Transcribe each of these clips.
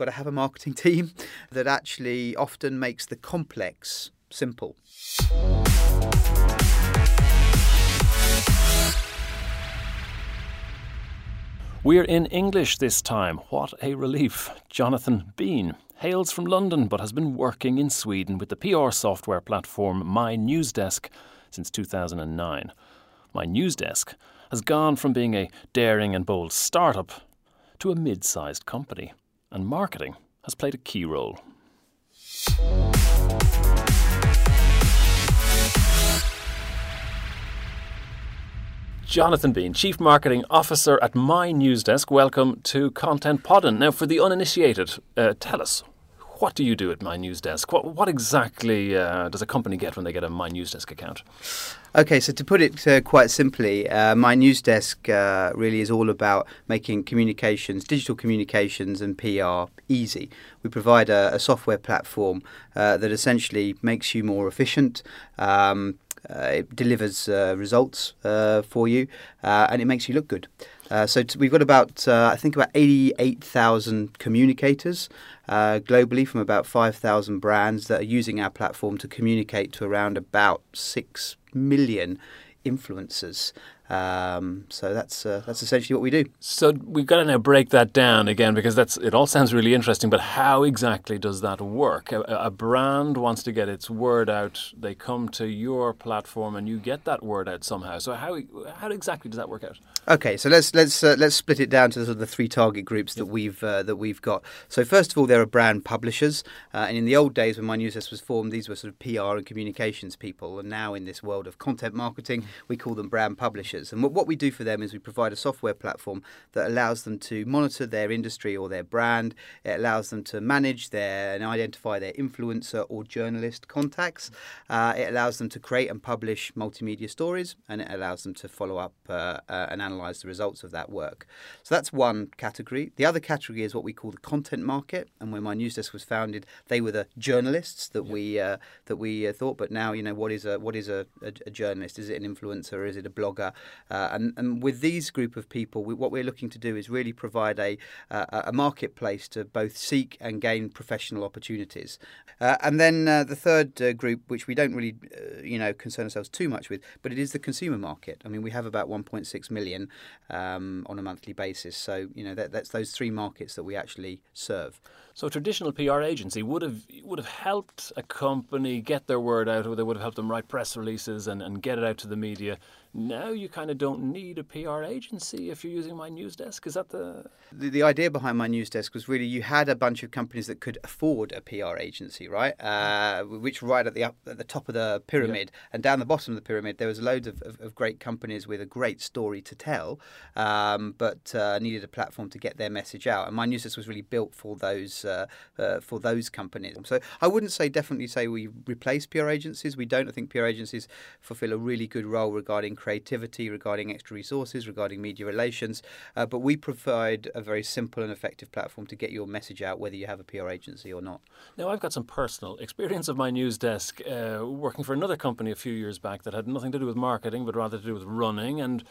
got to have a marketing team that actually often makes the complex simple. We're in English this time. What a relief. Jonathan Bean hails from London but has been working in Sweden with the PR software platform My Newsdesk since 2009. My Newsdesk has gone from being a daring and bold startup to a mid sized company, and marketing has played a key role. Jonathan Bean, Chief Marketing Officer at My Newsdesk. Welcome to Content Podden. Now, for the uninitiated, uh, tell us what do you do at My Newsdesk? What, what exactly uh, does a company get when they get a My Newsdesk account? Okay, so to put it uh, quite simply, uh, My Newsdesk uh, really is all about making communications, digital communications, and PR easy. We provide a, a software platform uh, that essentially makes you more efficient. Um, uh, it delivers uh, results for you, and it makes you look good. Uh, so t- we've got about, uh, I think, about 88,000 communicators uh, globally from about 5,000 brands that are using our platform to communicate to around about 6 million influencers. Um, so that's uh, that's essentially what we do. So we've got to now break that down again because that's it. All sounds really interesting, but how exactly does that work? A, a, brand wants to get its word out. They come to your platform, and you get that word out somehow. So how how exactly does that work out? Okay, so let's let's uh, let's split it down to the, sort of the three target groups that we've uh, that we've got. So first of all, there are brand publishers, uh, and in the old days when my newsdesk was formed, these were sort of PR and communications people, and now in this world of content marketing, we call them brand publishers. And what, what we do for them is we provide a software platform that allows them to monitor their industry or their brand. It allows them to manage their and identify their influencer or journalist contacts. Uh, it allows them to create and publish multimedia stories, and it allows them to follow up uh, uh, and analyze the results of that work. So that's one category. The other category is what we call the content market. And when my newsdesk was founded, they were the journalists that yeah. we uh, that we uh, thought. But now, you know, what is a what is a, a, a journalist? Is it an influencer? Is it a blogger? Uh, and, and with these group of people, we, what we're looking to do is really provide a, uh, a marketplace to both seek and gain professional opportunities. Uh, and then uh, the third uh, group, which we don't really, uh, you know, concern ourselves too much with, but it is the consumer market. I mean, we have about 1.6 million um, on a monthly basis. So, you know, that, that's those three markets that we actually serve. So a traditional PR agency would have would have helped a company get their word out, or they would have helped them write press releases and, and get it out to the media. Now you kind of don't need a PR agency if you're using my news desk. Is that the... the the idea behind my news desk was really you had a bunch of companies that could afford a PR agency, right? Uh, which right at the up at the top of the pyramid yeah. and down the bottom of the pyramid there was loads of, of, of great companies with a great story to tell, um, but uh, needed a platform to get their message out. And my news desk was really built for those uh, uh, for those companies. So I wouldn't say definitely say we replace PR agencies. We don't. I think PR agencies fulfil a really good role regarding creativity, regarding extra resources, regarding media relations. Uh, but we provide a very simple and effective platform to get your message out, whether you have a PR agency or not. Now, I've got some personal experience of my Newsdesk uh, working for another company a few years back that had nothing to do with marketing, but rather to do with running and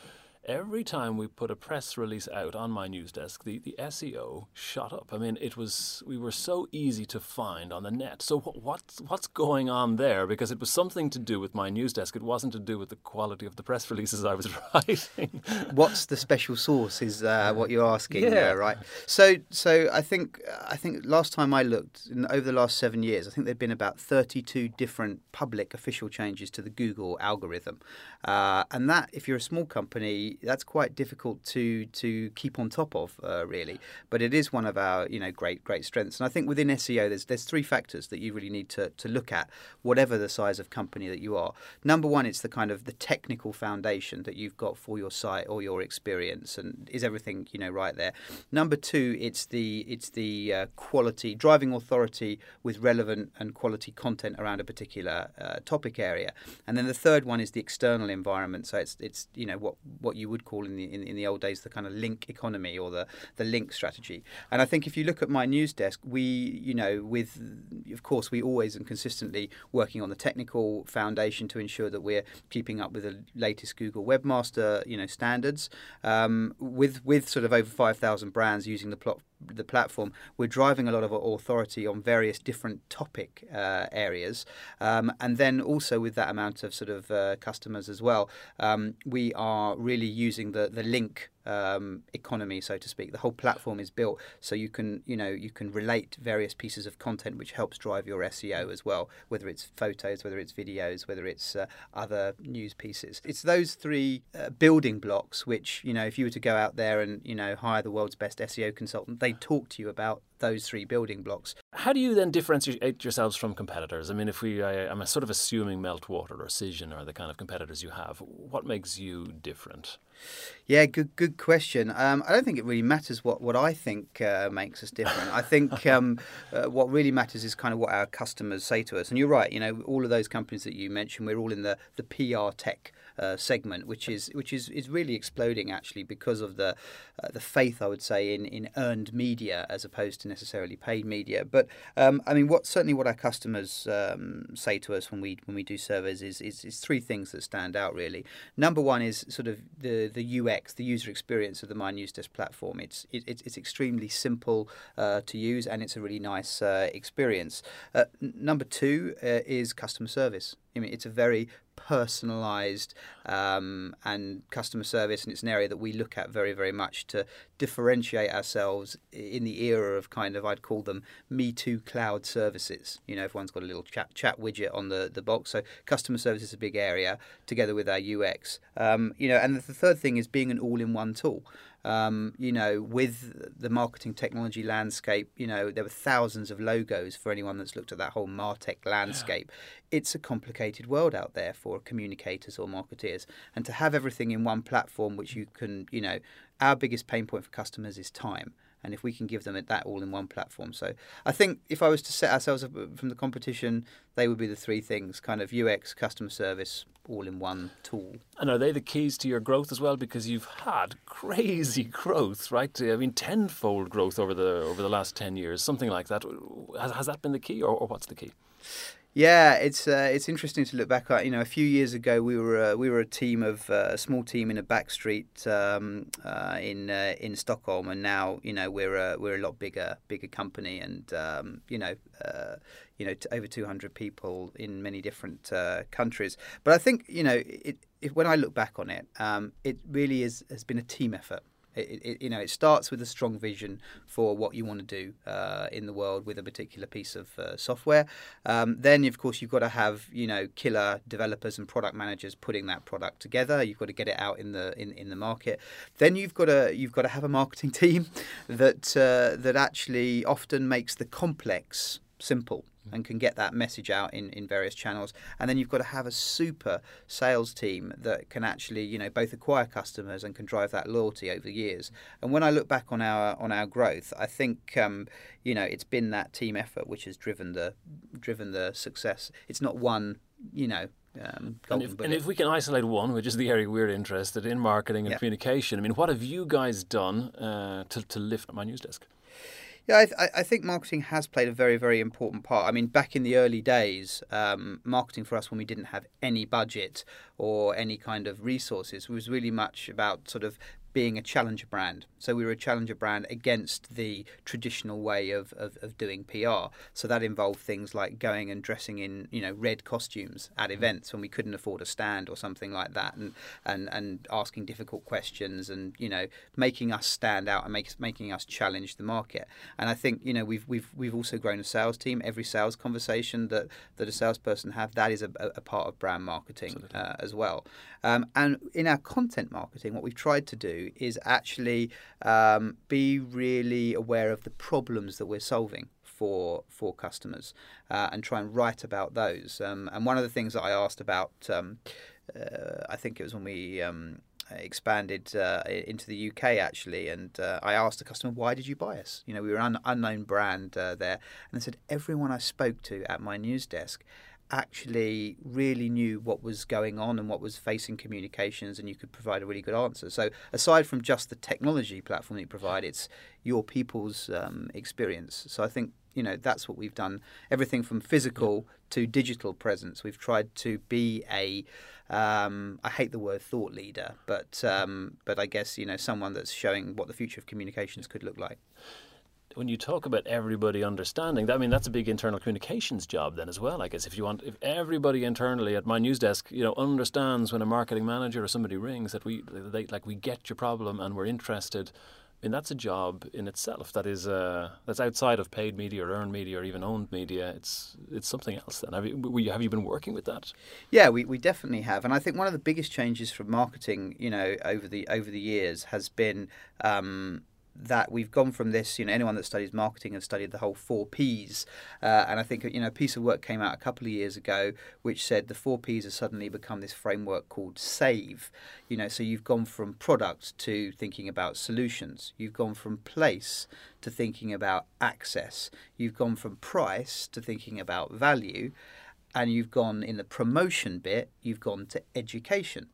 every time we put a press release out on my Newsdesk, the, the SEO shot up. I mean, it was we were so easy to find on the net. So what, what's what's going on there? Because it was something to do with my news desk. It wasn't to do with the quality of the press releases I was writing. what's the special sauce? Is uh, what you're asking, yeah. right? So so I think I think last time I looked in, over the last seven years, I think there'd been about 32 different public official changes to the Google algorithm, uh, and that if you're a small company that's quite difficult to to keep on top of, uh, really. But it is one of our you know great great strengths. And I think within SEO, there's there's three factors that you really need to to look at, whatever the size of company that you are. Number one, it's the kind of the technical foundation that you've got for your site or your experience, and is everything you know right there. Number two, it's the it's the uh, quality driving authority with relevant and quality content around a particular uh, topic area. And then the third one is the external environment. So it's it's you know what what you would call in the in, in, the old days the kind of link economy or the the link strategy. And I think if you look at my news desk, we you know with of course, we always and consistently working on the technical foundation to ensure that we're keeping up with the latest Google Webmaster, you know, standards. Um, with with sort of over five thousand brands using the plot the platform, we're driving a lot of authority on various different topic uh, areas, um, and then also with that amount of sort of uh, customers as well, um, we are really using the the link um, economy, so to speak. The whole platform is built so you can, you know, you can relate various pieces of content which helps drive your SEO as well, whether it's photos, whether it's videos, whether it's uh, other news pieces. It's those three uh, building blocks which, you know, if you were to go out there and, you know, hire the world's best SEO consultant, they talk to you about those three building blocks. How do you then differentiate yourselves from competitors? I mean, if we, I, am sort of assuming Meltwater or Cision are the kind of competitors you have. What makes you different? Yeah, good good question. Um, I don't think it really matters what, what I think uh, makes us different. I think um, uh, what really matters is kind of what our customers say to us. And you're right, you know, all of those companies that you mentioned, we're all in the, the PR tech uh, segment, which is which is, is really exploding actually because of the uh, the faith I would say in, in earned media as opposed to necessarily paid media. But um, I mean, what certainly what our customers um, say to us when we when we do surveys is, is, is three things that stand out really. Number one is sort of the the UX, the user experience of the My News Desk platform. It's it, it's extremely simple uh, to use and it's a really nice uh, experience. Uh, number two uh, is customer service. I mean, it's a very personalized um, and customer service, and it's an area that we look at very, very much to differentiate ourselves in the era of kind of I'd call them Me Too cloud services. You know, everyone's got a little chat chat widget on the the box, so customer service is a big area together with our UX. Um, you know, and the third thing is being an all-in-one tool. Um, you know, with the marketing technology landscape, you know, there were thousands of logos for anyone that's looked at that whole Martech landscape. Yeah. It's a complicated world out there for communicators or marketeers. And to have everything in one platform, which you can, you know, our biggest pain point for customers is time and if we can give them that all in one platform. So I think if I was to set ourselves up uh, from the competition, they would be the three things: kind of UX, customer service, all in one tool. And are they the keys to your growth as well? Because you've had crazy growth, right? I mean, tenfold growth over the over the last ten years, something like that. Has, has that been the key, or, or what's the key? Yeah, it's uh, it's interesting to look back at. You know, a few years ago, we were uh, we were a team of uh, a small team in a back street um, uh, in uh, in Stockholm, and now you know we're a, we're a lot bigger bigger company, and um, you know uh, you know over two hundred people in many different countries. But I think you know it, it, when I look back on it, um, it really is has been a team effort. It, it, you know, it starts with a strong vision for what you want to do uh, in the world with a particular piece of uh, software. Um, then, of course, you've got to have you know killer developers and product managers putting that product together. You've got to get it out in the in, in the market. Then you've got to you've got to have a marketing team that uh, that actually often makes the complex simple and can get that message out in, in various channels. And then you've got to have a super sales team that can actually, you know, both acquire customers and can drive that loyalty over years. And when I look back on our on our growth, I think um, you know it's been that team effort which has driven the driven the success. It's not one, you know, um, and, if, and, if, we can isolate one, which is the area we're interested in, marketing and yeah. communication, I mean, what have you guys done uh, to, to lift my news desk? Yeah, I, I, think marketing has played a very, very important part. I mean, back in the early days, um, marketing for us when we didn't have any budget or any kind of resources was really much about sort of being a challenger brand. So we were a challenger brand against the traditional way of, of, of, doing PR. So that involved things like going and dressing in, you know, red costumes at mm. events when we couldn't afford a stand or something like that and, and, and asking difficult questions and, you know, making us stand out and make, making us challenge the market. And I think, you know, we've we've we've also grown a sales team. Every sales conversation that, that a salesperson have, that is a, a part of brand marketing uh, as well. Um, and in our content marketing, what we've tried to do is actually um, be really aware of the problems that we're solving for for customers uh, and try and write about those. Um, and one of the things that I asked about, um, uh, I think it was when we um, expanded uh, into the UK actually, and uh, I asked the customer, "Why did you buy us?" You know, we were an unknown brand uh, there, and they said everyone I spoke to at my news desk actually really knew what was going on and what was facing communications, and you could provide a really good answer. So, aside from just the technology platform that you provide, it's your people's um, experience. So, I think you know that's what we've done. Everything from physical to digital presence. We've tried to be a um, I hate the word thought leader, but um, but I guess you know someone that's showing what the future of communications could look like when you talk about everybody understanding, I mean that's a big internal communications job then as well. I guess if you want, if everybody internally at my news desk, you know, understands when a marketing manager or somebody rings that we, they, like we get your problem and we're interested. I mean that's a job in itself. That is uh, that's outside of paid media or earned media or even owned media. It's it's something else. Then have you, have you been working with that? Yeah, we, we definitely have, and I think one of the biggest changes from marketing, you know, over the over the years has been. Um, that we've gone from this, you know, anyone that studies marketing has studied the whole four Ps. Uh, and I think, you know, a piece of work came out a couple of years ago which said the four Ps have suddenly become this framework called SAVE. You know, so you've gone from product to thinking about solutions. You've gone from place to thinking about access. You've gone from price to thinking about value. And you've gone in the promotion bit, you've gone to education.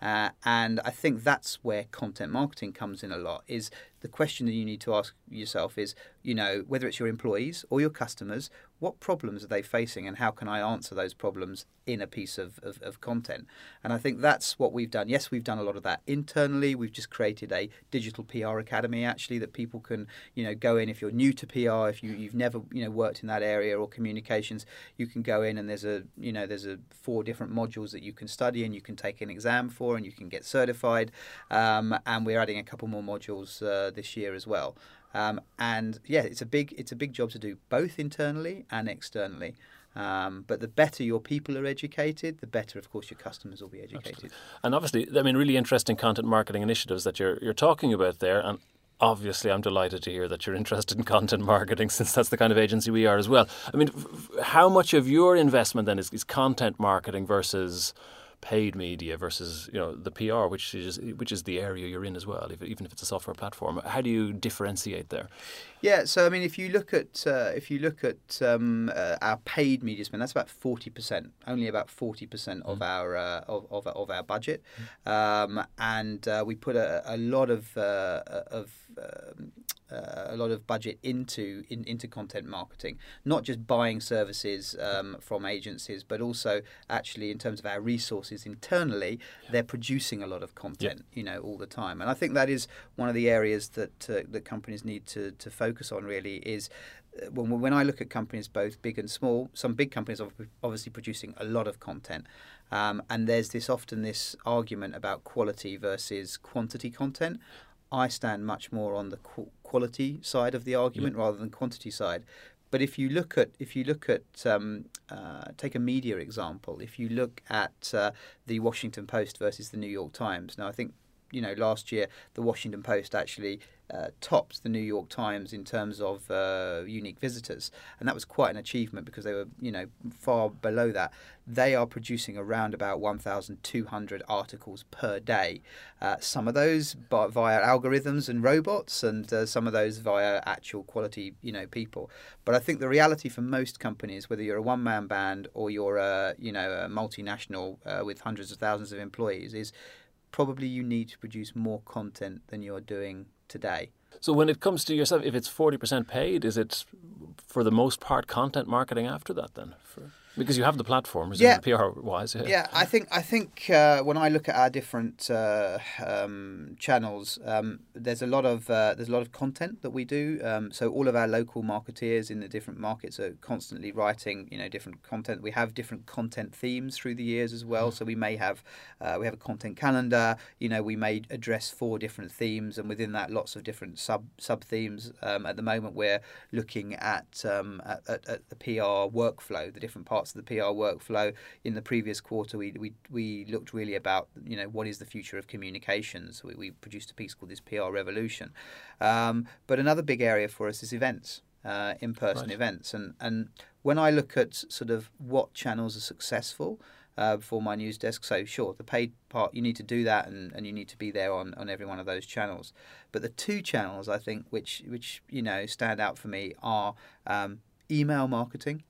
Uh, and I think that's where content marketing comes in a lot. Is the question that you need to ask yourself is, you know, whether it's your employees or your customers, what problems are they facing, and how can I answer those problems in a piece of, of, of content? And I think that's what we've done. Yes, we've done a lot of that internally. We've just created a digital PR academy actually that people can, you know, go in if you're new to PR, if you you've never you know worked in that area or communications, you can go in and there's a you know there's a four different modules that you can study and you can take an exam for and you can get certified. Um, and we're adding a couple more modules uh, this year as well. Um, and yeah, it's a big it's a big job to do both internally and externally. Um, but the better your people are educated, the better, of course, your customers will be educated. Absolutely. And obviously, I mean, really interesting content marketing initiatives that you're you're talking about there. And obviously, I'm delighted to hear that you're interested in content marketing, since that's the kind of agency we are as well. I mean, how much of your investment then is, is content marketing versus paid media versus you know the PR, which is which is the area you're in as well, if, even if it's a software platform. How do you differentiate there? Yeah, so I mean, if you look at uh, if you look at um, uh, our paid media spend, that's about forty percent, only about forty percent of mm. our uh, of, of, of our budget, mm. um, and uh, we put a, a lot of uh, of um, uh, a lot of budget into in, into content marketing, not just buying services um, from agencies, but also actually in terms of our resources internally, yeah. they're producing a lot of content, yeah. you know, all the time. And I think that is one of the areas that uh, that companies need to to focus on. Really is uh, when when I look at companies both big and small, some big companies are obviously producing a lot of content, um, and there's this often this argument about quality versus quantity content. I stand much more on the quality side of the argument yeah. rather than quantity side. But if you look at if you look at um, uh, take a media example, if you look at uh, the Washington Post versus the New York Times, now I think you know, last year the Washington Post actually uh, topped the New York Times in terms of uh, unique visitors, and that was quite an achievement because they were, you know, far below that. They are producing around about 1,200 articles per day. Uh, some of those via algorithms and robots, and uh, some of those via actual quality, you know, people. But I think the reality for most companies, whether you're a one-man band or you're a, you know, a multinational uh, with hundreds of thousands of employees, is probably you need to produce more content than you're doing today. So when it comes to yourself, if it's forty percent paid, is it for the most part content marketing after that then? For because you have the platform, yeah. PR wise. Yeah. yeah, I think I think uh, when I look at our different uh, um, channels, um, there's a lot of uh, there's a lot of content that we do. Um, so all of our local marketeers in the different markets are constantly writing, you know, different content. We have different content themes through the years as well. Mm. So we may have uh, we have a content calendar. You know, we may address four different themes, and within that, lots of different sub sub themes. Um, at the moment, we're looking at, um, at, at, at the PR workflow, the different parts parts of the PR workflow. In the previous quarter, we, we, we looked really about, you know, what is the future of communications. We, we produced a piece called this PR revolution. Um, but another big area for us is events. Uh, in-person right. events, and and when I look at sort of what channels are successful, uh, for my news desk. So sure, the paid part you need to do that, and, and you need to be there on, on every one of those channels. But the two channels I think which which you know stand out for me are um, email marketing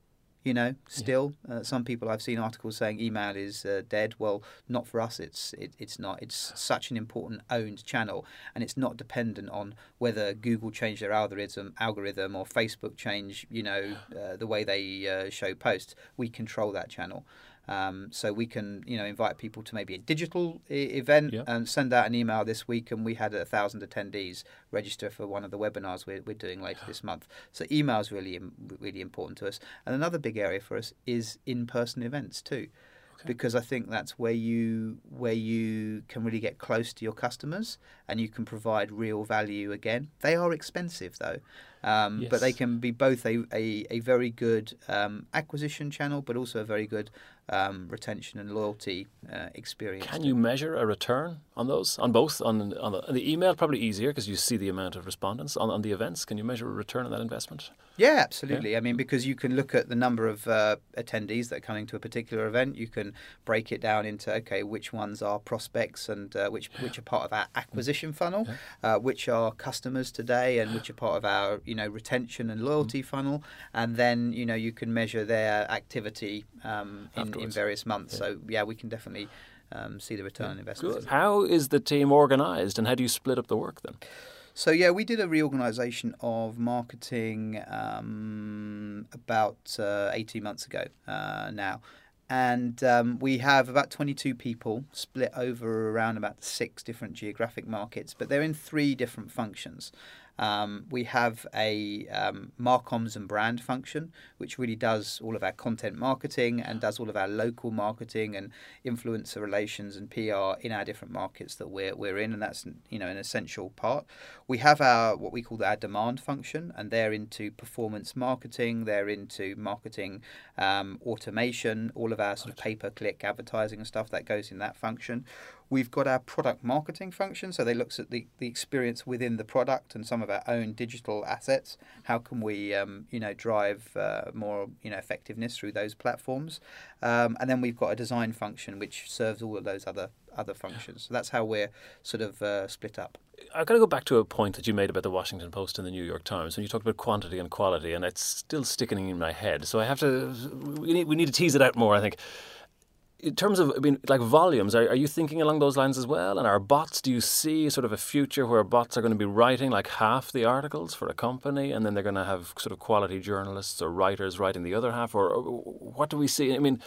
You know, still, uh, some people I've seen articles saying email is uh, dead. Well, not for us. It's it, it's not. It's such an important owned channel, and it's not dependent on whether Google changed their algorithm, algorithm, or Facebook change. You know, uh, the way they uh, show posts. We control that channel. Um, so we can, you know, invite people to maybe a digital I- event Yeah. and send out an email this week. And we had a thousand attendees register for one of the webinars we're, we're doing later this month. So email is really, really important to us. And another big area for us is in-person events too, because I think that's where you where you can really get close to your customers and you can provide real value. Again, they are expensive though. Um, But they can be both a, a, a very good um, acquisition channel, but also a very good um, retention and loyalty uh, experience. Can you measure a return on those, on both? On, on, the, on the email, probably easier because you see the amount of respondents. On, on the events, can you measure a return on that investment? Yeah, absolutely. I mean, because you can look at the number of uh, attendees that are coming to a particular event, you can break it down into okay, which ones are prospects and uh, which which are part of our acquisition funnel, uh, which are customers today, and which are part of our you know retention and loyalty funnel, and then you know you can measure their activity um, in, in various months. So yeah, we can definitely. Um, see the return on investment. Good. How is the team organised and how do you split up the work then? So yeah, we did a reorganisation of marketing um, about uh, eighteen months ago uh, now, and um, we have about twenty-two people split over around about six different geographic markets, but they're in three different functions. Um, we have a um, Marcoms and brand function, which really does all of our content marketing and does all of our local marketing and influencer relations and PR in our different markets that we're, we're in, and that's you know an essential part. We have our what we call our demand function, and they're into performance marketing, they're into marketing um, automation, all of our sort of pay per click advertising and stuff that goes in that function. We've got our product marketing function, so they looks at the, the experience within the product and some of our own digital assets. How can we, um, you know, drive uh, more, you know, effectiveness through those platforms? Um, and then we've got a design function which serves all of those other other functions. So that's how we're sort of uh, split up. I've got to go back to a point that you made about the Washington Post and the New York Times when you talked about quantity and quality, and it's still sticking in my head. So I have to, we need, we need to tease it out more, I think. In terms of, I mean, like volumes, are, are you thinking along those lines as well? And are bots, do you see sort of a future where bots are going to be writing like half the articles for a company and then they're going to have sort of quality journalists or writers writing the other half? Or, or what do we see? I mean,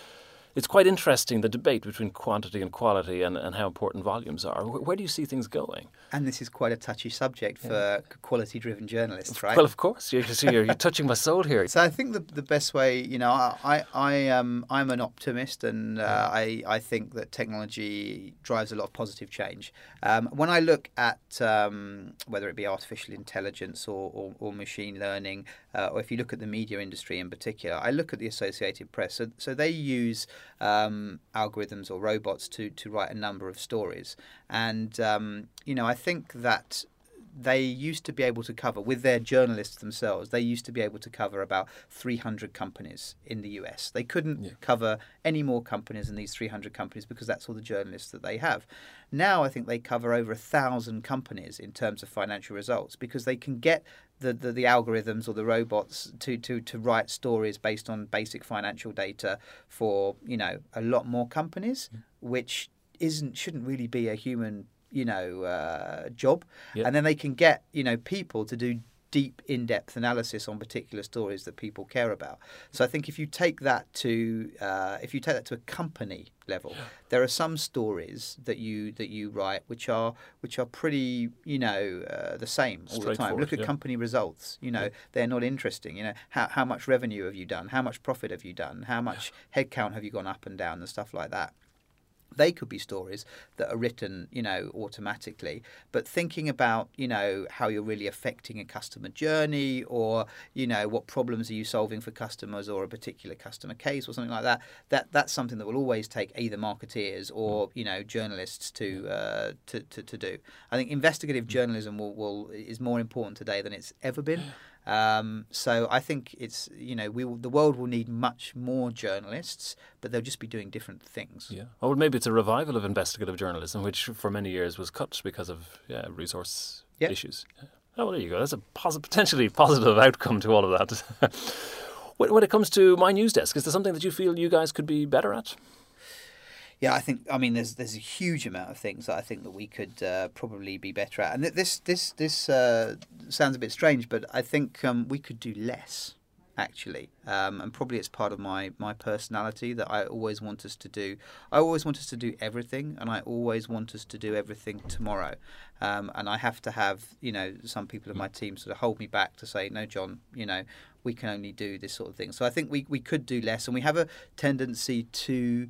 it's quite interesting the debate between quantity and quality and, and how important volumes are. Where, where do you see things going? And this is quite a touchy subject for quality driven journalists, right? Well, of course, you see, you're, you're touching my soul here. So I think the the best way, you know, I I um I'm an optimist, and uh, I I think that technology drives a lot of positive change. Um, when I look at um, whether it be artificial intelligence or or, or machine learning, uh, or if you look at the media industry in particular, I look at the Associated Press. So so they use um, algorithms or robots to to write a number of stories, and um, you know I think that they used to be able to cover with their journalists themselves they used to be able to cover about 300 companies in the US they couldn't Yeah. cover any more companies than these 300 companies because that's all the journalists that they have. Now I think they cover over a thousand companies in terms of financial results because they can get the, the, the algorithms or the robots to, to, to write stories based on basic financial data for you know a lot more companies which isn't shouldn't really be a human you know uh, job. Yeah. and then they can get you know people to do deep in-depth analysis on particular stories that people care about. So i think if you take that to uh, if you take that to a company level there are some stories that you that you write which are which are pretty you know uh, the same all the time. Look at yeah. company results you know they're not interesting you know. How, how much revenue have you done? How much profit have you done? How much headcount have you gone up and down and stuff like that they could be stories that are written, you know, automatically. But thinking about, you know, how you're really affecting a customer journey, or you know, what problems are you solving for customers, or a particular customer case, or something like that. That that's something that will always take either marketeers or you know journalists to uh, to, to to do. I think investigative journalism will, will is more important today than it's ever been. Um, so I think it's you know we will, the world will need much more journalists, but they'll just be doing different things. Yeah. Oh, well, maybe it's a revival of investigative journalism, which for many years was cut because of yeah, resource Yeah. issues. Oh, well, there you go. That's a posi- potentially positive outcome to all of that. When, when it comes to my news desk, is there something that you feel you guys could be better at? Yeah, I think. I mean, there's there's a huge amount of things that I think that we could uh, probably be better at, and this this this uh, sounds a bit strange, but I think um, we could do less actually, um, and probably it's part of my my personality that I always want us to do. I always want us to do everything, and I always want us to do everything tomorrow. Um, and I have to have you know some people in my team sort of hold me back to say, no, John, you know we can only do this sort of thing. So I think we we could do less, and we have a tendency to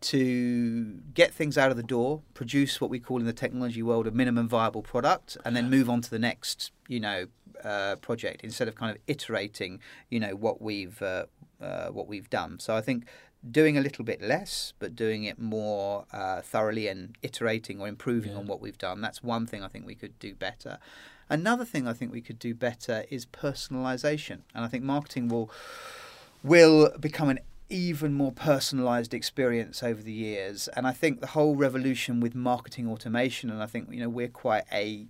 to get things out of the door, produce what we call in the technology world a minimum viable product, and then move on to the next, you know, uh, project instead of kind of iterating, you know, what we've uh, uh, what we've done. So I think doing a little bit less, but doing it more uh, thoroughly and iterating or improving yeah. on what we've done. That's one thing I think we could do better. Another thing I think we could do better is personalization, and I think marketing will will become an even more personalized experience over the years. And I think the whole revolution with marketing automation, and I think you know we're quite a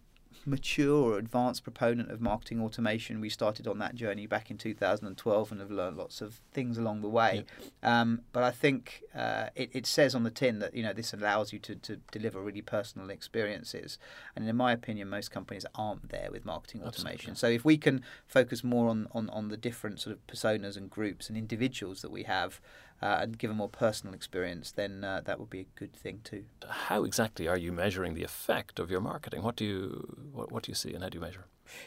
mature or advanced proponent of marketing automation. We started on that journey back in 2012 and have learned lots of things along the way. Um, but I think uh, it, it, says on the tin that you know this allows you to, to deliver really personal experiences. And in my opinion, most companies aren't there with marketing automation. Absolutely. So if we can focus more on, on, on the different sort of personas and groups and individuals that we have, uh, and give a more personal experience, then uh, that would be a good thing too. How exactly are you measuring the effect of your marketing? What do you what, what do you see and how do you measure?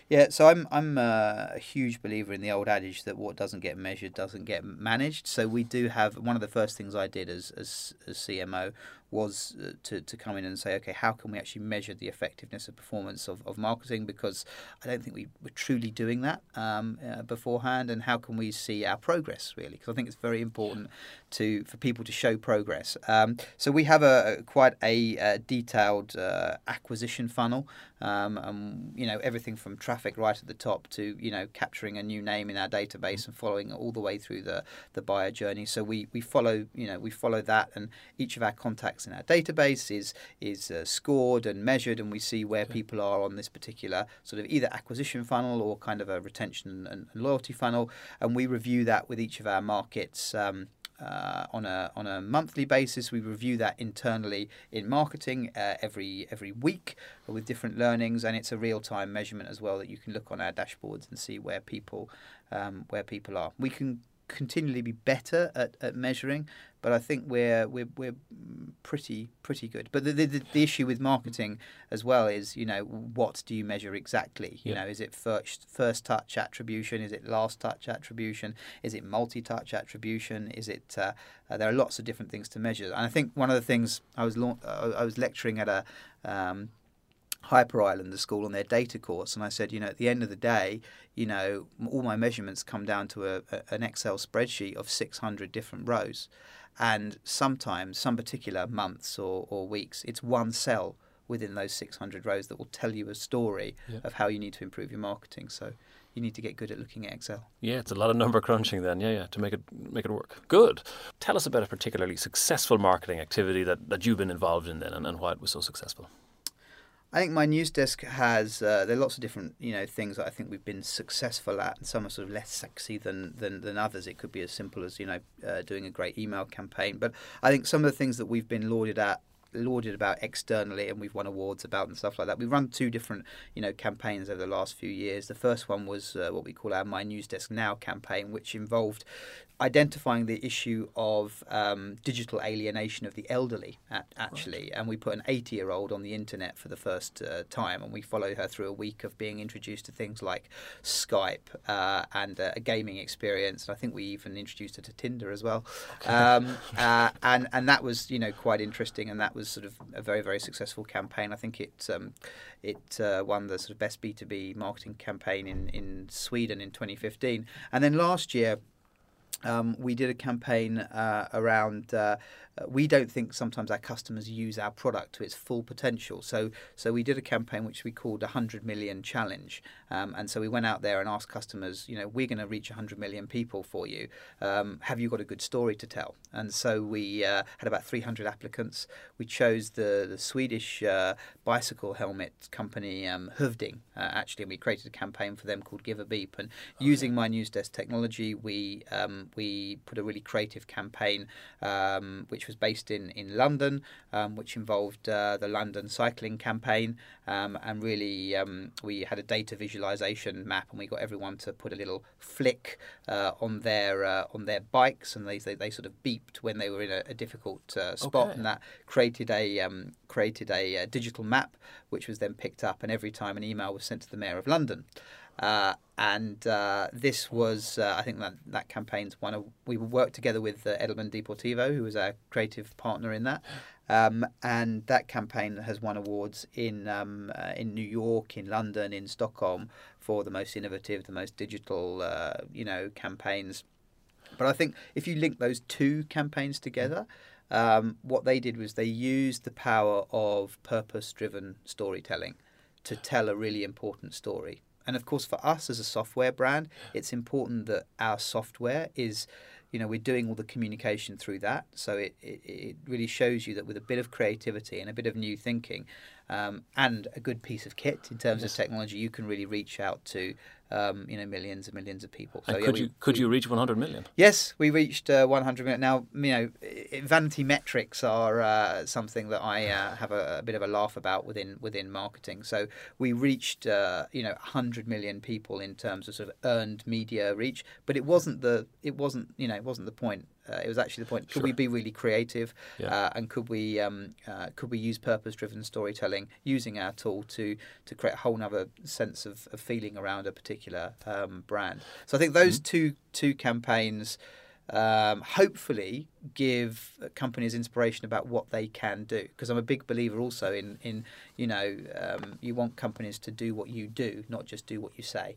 Yeah, so I'm I'm uh, a huge believer in the old adage that what doesn't get measured doesn't get managed. So we do have one of the first things I did as as, as CMO was uh, to, to come in and say, okay, how can we actually measure the effectiveness of performance of, of marketing? Because I don't think we were truly doing that um, uh, beforehand. And how can we see our progress really? Because I think it's very important to for people to show progress. Um, so we have a quite a, a detailed uh, acquisition funnel, um, and you know everything from traffic right at the top to you know capturing a new name in our database and following all the way through the the buyer journey. So we we follow you know we follow that, and each of our contacts in our database is is uh, scored and measured, and we see where okay. people are on this particular sort of either acquisition funnel or kind of a retention and, and loyalty funnel, and we review that with each of our markets. Um, uh, on a on a monthly basis. We review that internally in marketing uh, every every week with different learnings, and it's a real time measurement as well that you can look on our dashboards and see where people um, where people are. We can continually be better at, at measuring, but I think we're we're we're pretty pretty good. But the, the, the issue with marketing as well is you know what do you measure exactly? You know, is it first first touch attribution? Is it last touch attribution? Is it multi touch attribution? Is it uh, uh, there are lots of different things to measure, and I think one of the things I was la- I was lecturing at a um, Hyper Island, the school, on their data course, and I said, you know, at the end of the day, you know, all my measurements come down to a, a, an Excel spreadsheet of 600 different rows, and sometimes, some particular months or, or weeks, it's one cell within those 600 rows that will tell you a story yeah. of how you need to improve your marketing. So you need to get good at looking at Excel. Yeah, it's a lot of number crunching then. Yeah, yeah, to make it make it work. Good. Tell us about a particularly successful marketing activity that, that you've been involved in then and, and why it was so successful. I think my news desk has uh, there are lots of different you know things that I think we've been successful at, and some are sort of less sexy than than, than others. It could be as simple as you know uh, doing a great email campaign, but I think some of the things that we've been lauded at lauded about externally and we've won awards about and stuff like that. We've run two different, you know, campaigns over the last few years. The first one was uh, what we call our My News Desk Now campaign, which involved identifying the issue of um, digital alienation of the elderly, actually. Right. And we put an 80 year old on the internet for the first uh, time, and we followed her through a week of being introduced to things like Skype uh, and uh, a gaming experience. And I think we even introduced her to Tinder as well. Um, uh, and, and that was, you know, quite interesting. And that was sort of a very, very successful campaign. I think it, um, it uh, won the sort of best B2B marketing campaign in, in Sweden in 2015. And then last year, um, we did a campaign uh, around uh, uh, we don't think sometimes our customers use our product to its full potential. So so we did a campaign which we called a hundred million challenge, um, and so we went out there and asked customers, you know, we're going to reach hundred million people for you. Um, have you got a good story to tell? And so we uh, had about 300 applicants. We chose the the Swedish uh, bicycle helmet company um, Hövding uh, actually, and we created a campaign for them called Give a Beep. And okay. using my news desk technology, we um, we put a really creative campaign um, which was based in in London, um, which involved uh, the London cycling campaign, um, and really um, we had a data visualization map, and we got everyone to put a little flick uh, on their uh, on their bikes, and they, they, they sort of beeped when they were in a, a difficult uh, spot, okay. and that created a um, created a, a digital map, which was then picked up, and every time an email was sent to the mayor of London. Uh, and uh, this was, uh, I think that that campaign's one of. We worked together with uh, Edelman Deportivo, who was our creative partner in that, um, and that campaign has won awards in um, uh, in New York, in London, in Stockholm for the most innovative, the most digital, uh, you know, campaigns. But I think if you link those two campaigns together. Um, what they did was they used the power of purpose-driven storytelling to tell a really important story and of course, for us as a software brand, it's important that our software is, you know, we're doing all the communication through that. So it, it, it really shows you that with a bit of creativity and a bit of new thinking um, and a good piece of kit in terms yes. of technology, you can really reach out to um, you know millions and millions of people. So, and could yeah, we, you could we, you reach 100 million? Yes, we reached uh, 100 million. Now you know vanity metrics are uh, something that I uh, have a, a, bit of a laugh about within within marketing. So we reached uh, you know 100 million people in terms of sort of earned media reach, but it wasn't the it wasn't you know it wasn't the point. Uh, it was actually the point. Could sure. we be really creative, yeah. uh, and could we um, uh, could we use purpose-driven storytelling using our tool to to create a whole other sense of, of feeling around a particular um, brand? So I think those mm-hmm. two two campaigns um, hopefully give companies inspiration about what they can do. Because I'm a big believer also in, in you know, um, you want companies to do what you do, not just do what you say.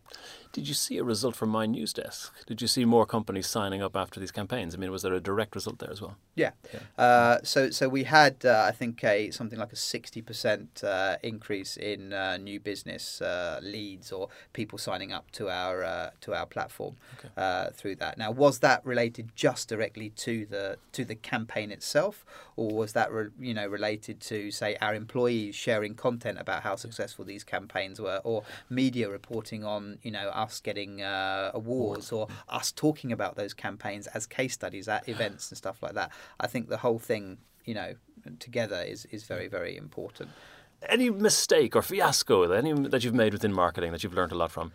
Did you see a result from my news desk? Did you see more companies signing up after these campaigns? I mean, was there a direct result there as well? Yeah. yeah. Uh, so so we had uh, I think a something like a sixty percent uh, increase in uh, new business uh, leads or people signing up to our uh, to our platform okay. through that. Now, was that related just directly to the to the campaign itself, or was that re, you know related to say our employees sharing content about how successful these campaigns were, or media reporting on you know us getting uh, awards, or us talking about those campaigns as case studies at events and stuff like that? I think the whole thing you know together is is very very important. Any mistake or fiasco that you've made within marketing that you've learned a lot from?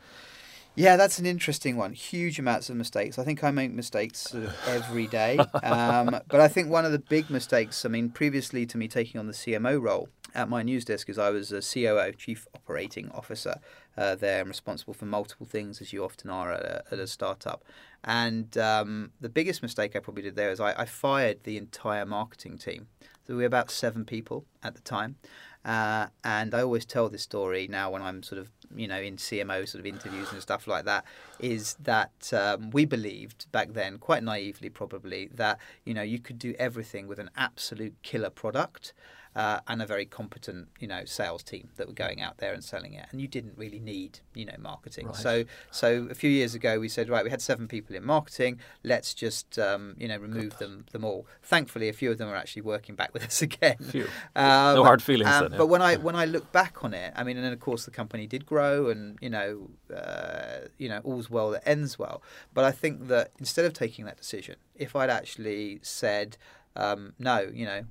Yeah, that's an interesting one. Huge amounts of mistakes. I think I make mistakes sort of every day. Um, but I think one of the big mistakes, I mean, previously to me taking on the CMO role at my news desk, is I was a COO, Chief Operating Officer uh, there and responsible for multiple things, as you often are at a, at a startup. And um, the biggest mistake I probably did there is I, I fired the entire marketing team. So we were about seven people at the time. Uh, and I always tell this story now when I'm sort of, you know, in CMO sort of interviews and stuff like that, is that um, we believed back then, quite naively probably, that, you know, you could do everything with an absolute killer product uh, and a very competent, you know, sales team that were going out there and selling it. And you didn't really need, you know, marketing. Right. So, so a few years ago, we said, right, we had seven people in marketing. Let's just, um, you know, remove them them all. Thankfully, a few of them are actually working back with us again. Um, no hard feelings. Um, then, yeah. But when I when I look back on it, I mean, and then of course the company did grow, and you know, uh, you know, all's well that ends well. But I think that instead of taking that decision, if I'd actually said, um, no, you know,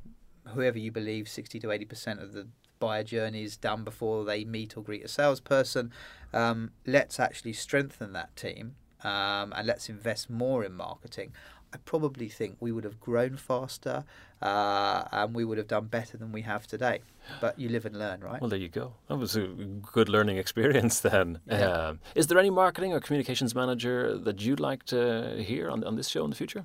whoever you believe, 60 to 80% of the buyer journey is done before they meet or greet a salesperson. Um, let's actually strengthen that team um, and let's invest more in marketing. I probably think we would have grown faster uh, and we would have done better than we have today. But you live and learn, right? Well, there you go. That was a good learning experience then. Yeah. Um, is there any marketing or communications manager that you'd like to hear on, on this show in the future?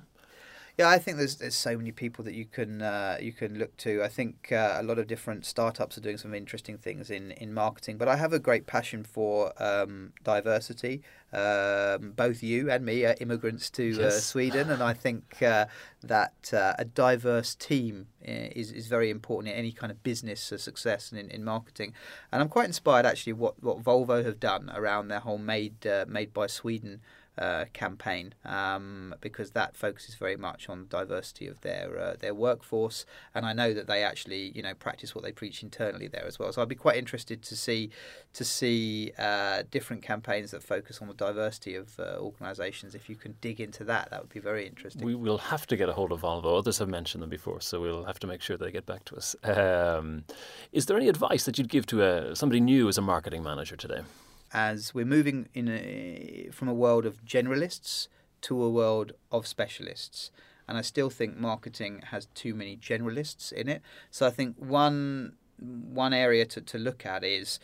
Yeah, I think there's there's so many people that you can uh, you can look to. I think uh, a lot of different startups are doing some interesting things in, in marketing. But I have a great passion for um, diversity. Um, both you and me are immigrants to uh, Sweden, and I think uh, that uh, a diverse team uh, is is very important in any kind of business uh, success and in, in marketing. And I'm quite inspired actually what what Volvo have done around their whole made uh, made by Sweden uh, campaign um, because that focuses very much on diversity of their uh, their workforce, and I know that they actually you know practice what they preach internally there as well. So I'd be quite interested to see to see uh, different campaigns that focus on the diversity of uh, organisations. If you can dig into that, that would be very interesting. We will have to get a hold of Volvo. Others have mentioned them before, so we'll have to make sure they get back to us. Um, is there any advice that you'd give to a, somebody new as a marketing manager today? As we're moving in a, from a world of generalists to a world of specialists. And I still think marketing has too many generalists in it. So I think one one area to, to look at is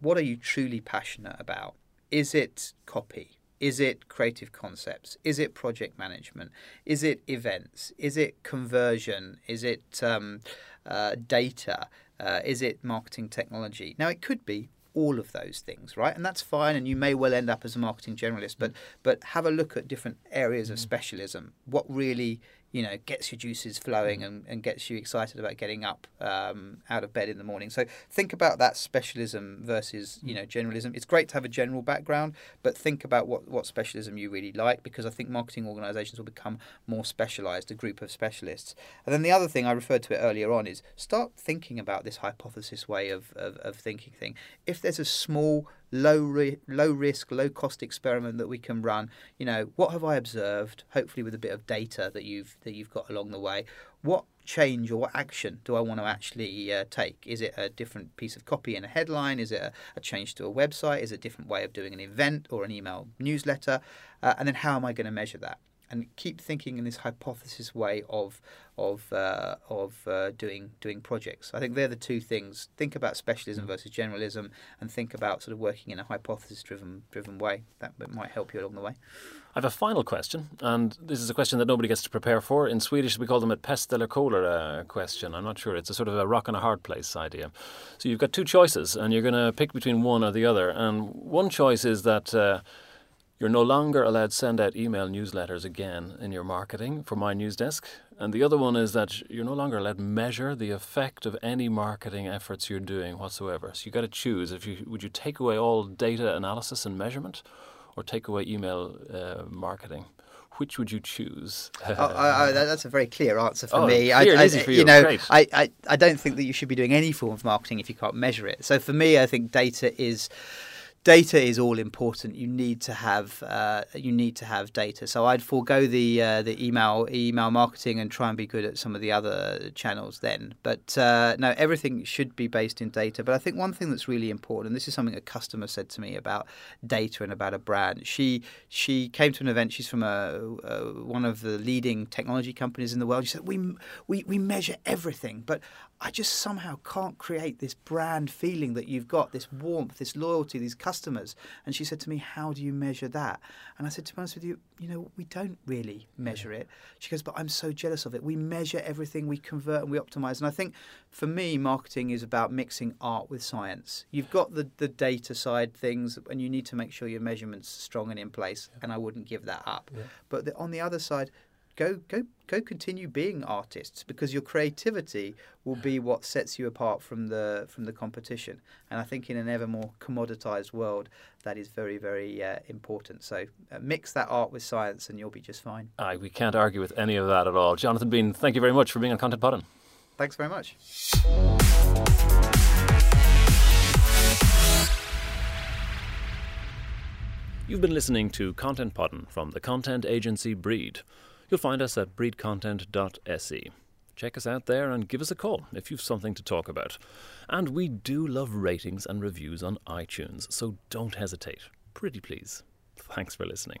what are you truly passionate about? Is it copy? Is it creative concepts? Is it project management? Is it events? Is it conversion? Is it um, uh, data? Uh, is it marketing technology? Now, it could be all of those things, right? And that's fine. And you may well end up as a marketing generalist, but but have a look at different areas of mm. specialism. What really you know gets your juices flowing and, and gets you excited about getting up um, out of bed in the morning. So think about that specialism versus you know generalism. It's great to have a general background, but think about what what specialism you really like because I think marketing organisations will become more specialised, a group of specialists. And then the other thing I referred to it earlier on is start thinking about this hypothesis way of, of, of thinking thing. If there's a small low ri- low risk low cost experiment that we can run. You know what have i observed hopefully with a bit of data that you've that you've got along the way? What change or what action do i want to actually uh, take? Is it a different piece of copy in a headline? Is it a, a change to a website? Is it a different way of doing an event or an email newsletter? Uh, and then how am i going to measure that and keep thinking in this hypothesis way of of uh, of uh, doing doing projects. I think they're the two things. Think about specialism versus generalism, and think about sort of working in a hypothesis driven driven way. That might help you along the way. I have a final question, and this is a question that nobody gets to prepare for. In Swedish, we call them a pest eller cholera question. I'm not sure. It's a sort of a rock and a hard place idea. So you've got two choices, and you're going to pick between one or the other. And one choice is that. Uh, you're no longer allowed to send out email newsletters again in your marketing for Mynewsdesk. And the other one is that you're no longer allowed to measure the effect of any marketing efforts you're doing whatsoever. So you've got to choose. If you would you take away all data analysis and measurement, or take away email uh, marketing? Which would you choose? oh, I, I, that's a very clear answer for Oh, me. I, easy for you. you know, Great. I, I, I don't think that you should be doing any form of marketing if you can't measure it. So for me, I think data is data is all important. You need to have uh, you need to have data. So I'd forego the uh, the email email marketing and try and be good at some of the other channels then. But uh, no, everything should be based in data. But I think one thing that's really important, and this is something a customer said to me about data and about a brand. She she came to an event. She's from a, a one of the leading technology companies in the world. She said we we we measure everything, but I just somehow can't create this brand feeling that you've got, this warmth, this loyalty, these customers. And she said to me, How do you measure that? And I said, To be honest with you, you know, we don't really measure it. She goes, But I'm so jealous of it. We measure everything, we convert and we optimize. And I think for me, marketing is about mixing art with science. You've got the, the data side things, and you need to make sure your measurements strong and in place. And I wouldn't give that up. But the, on the other side, go go go continue being artists because your creativity will be what sets you apart from the from the competition and i think in an ever more commoditized world that is very very uh, important so uh, mix that art with science and you'll be just fine Aye, we can't argue with any of that at all. Jonathan Bean, thank you very much for being on Content Podden. thanks very much You've been listening to Content Podden from the content agency Breed. You'll find us at breedcontent.se. Check us out there and give us a call if you've something to talk about. And we do love ratings and reviews on iTunes, so don't hesitate. Pretty please. Thanks for listening.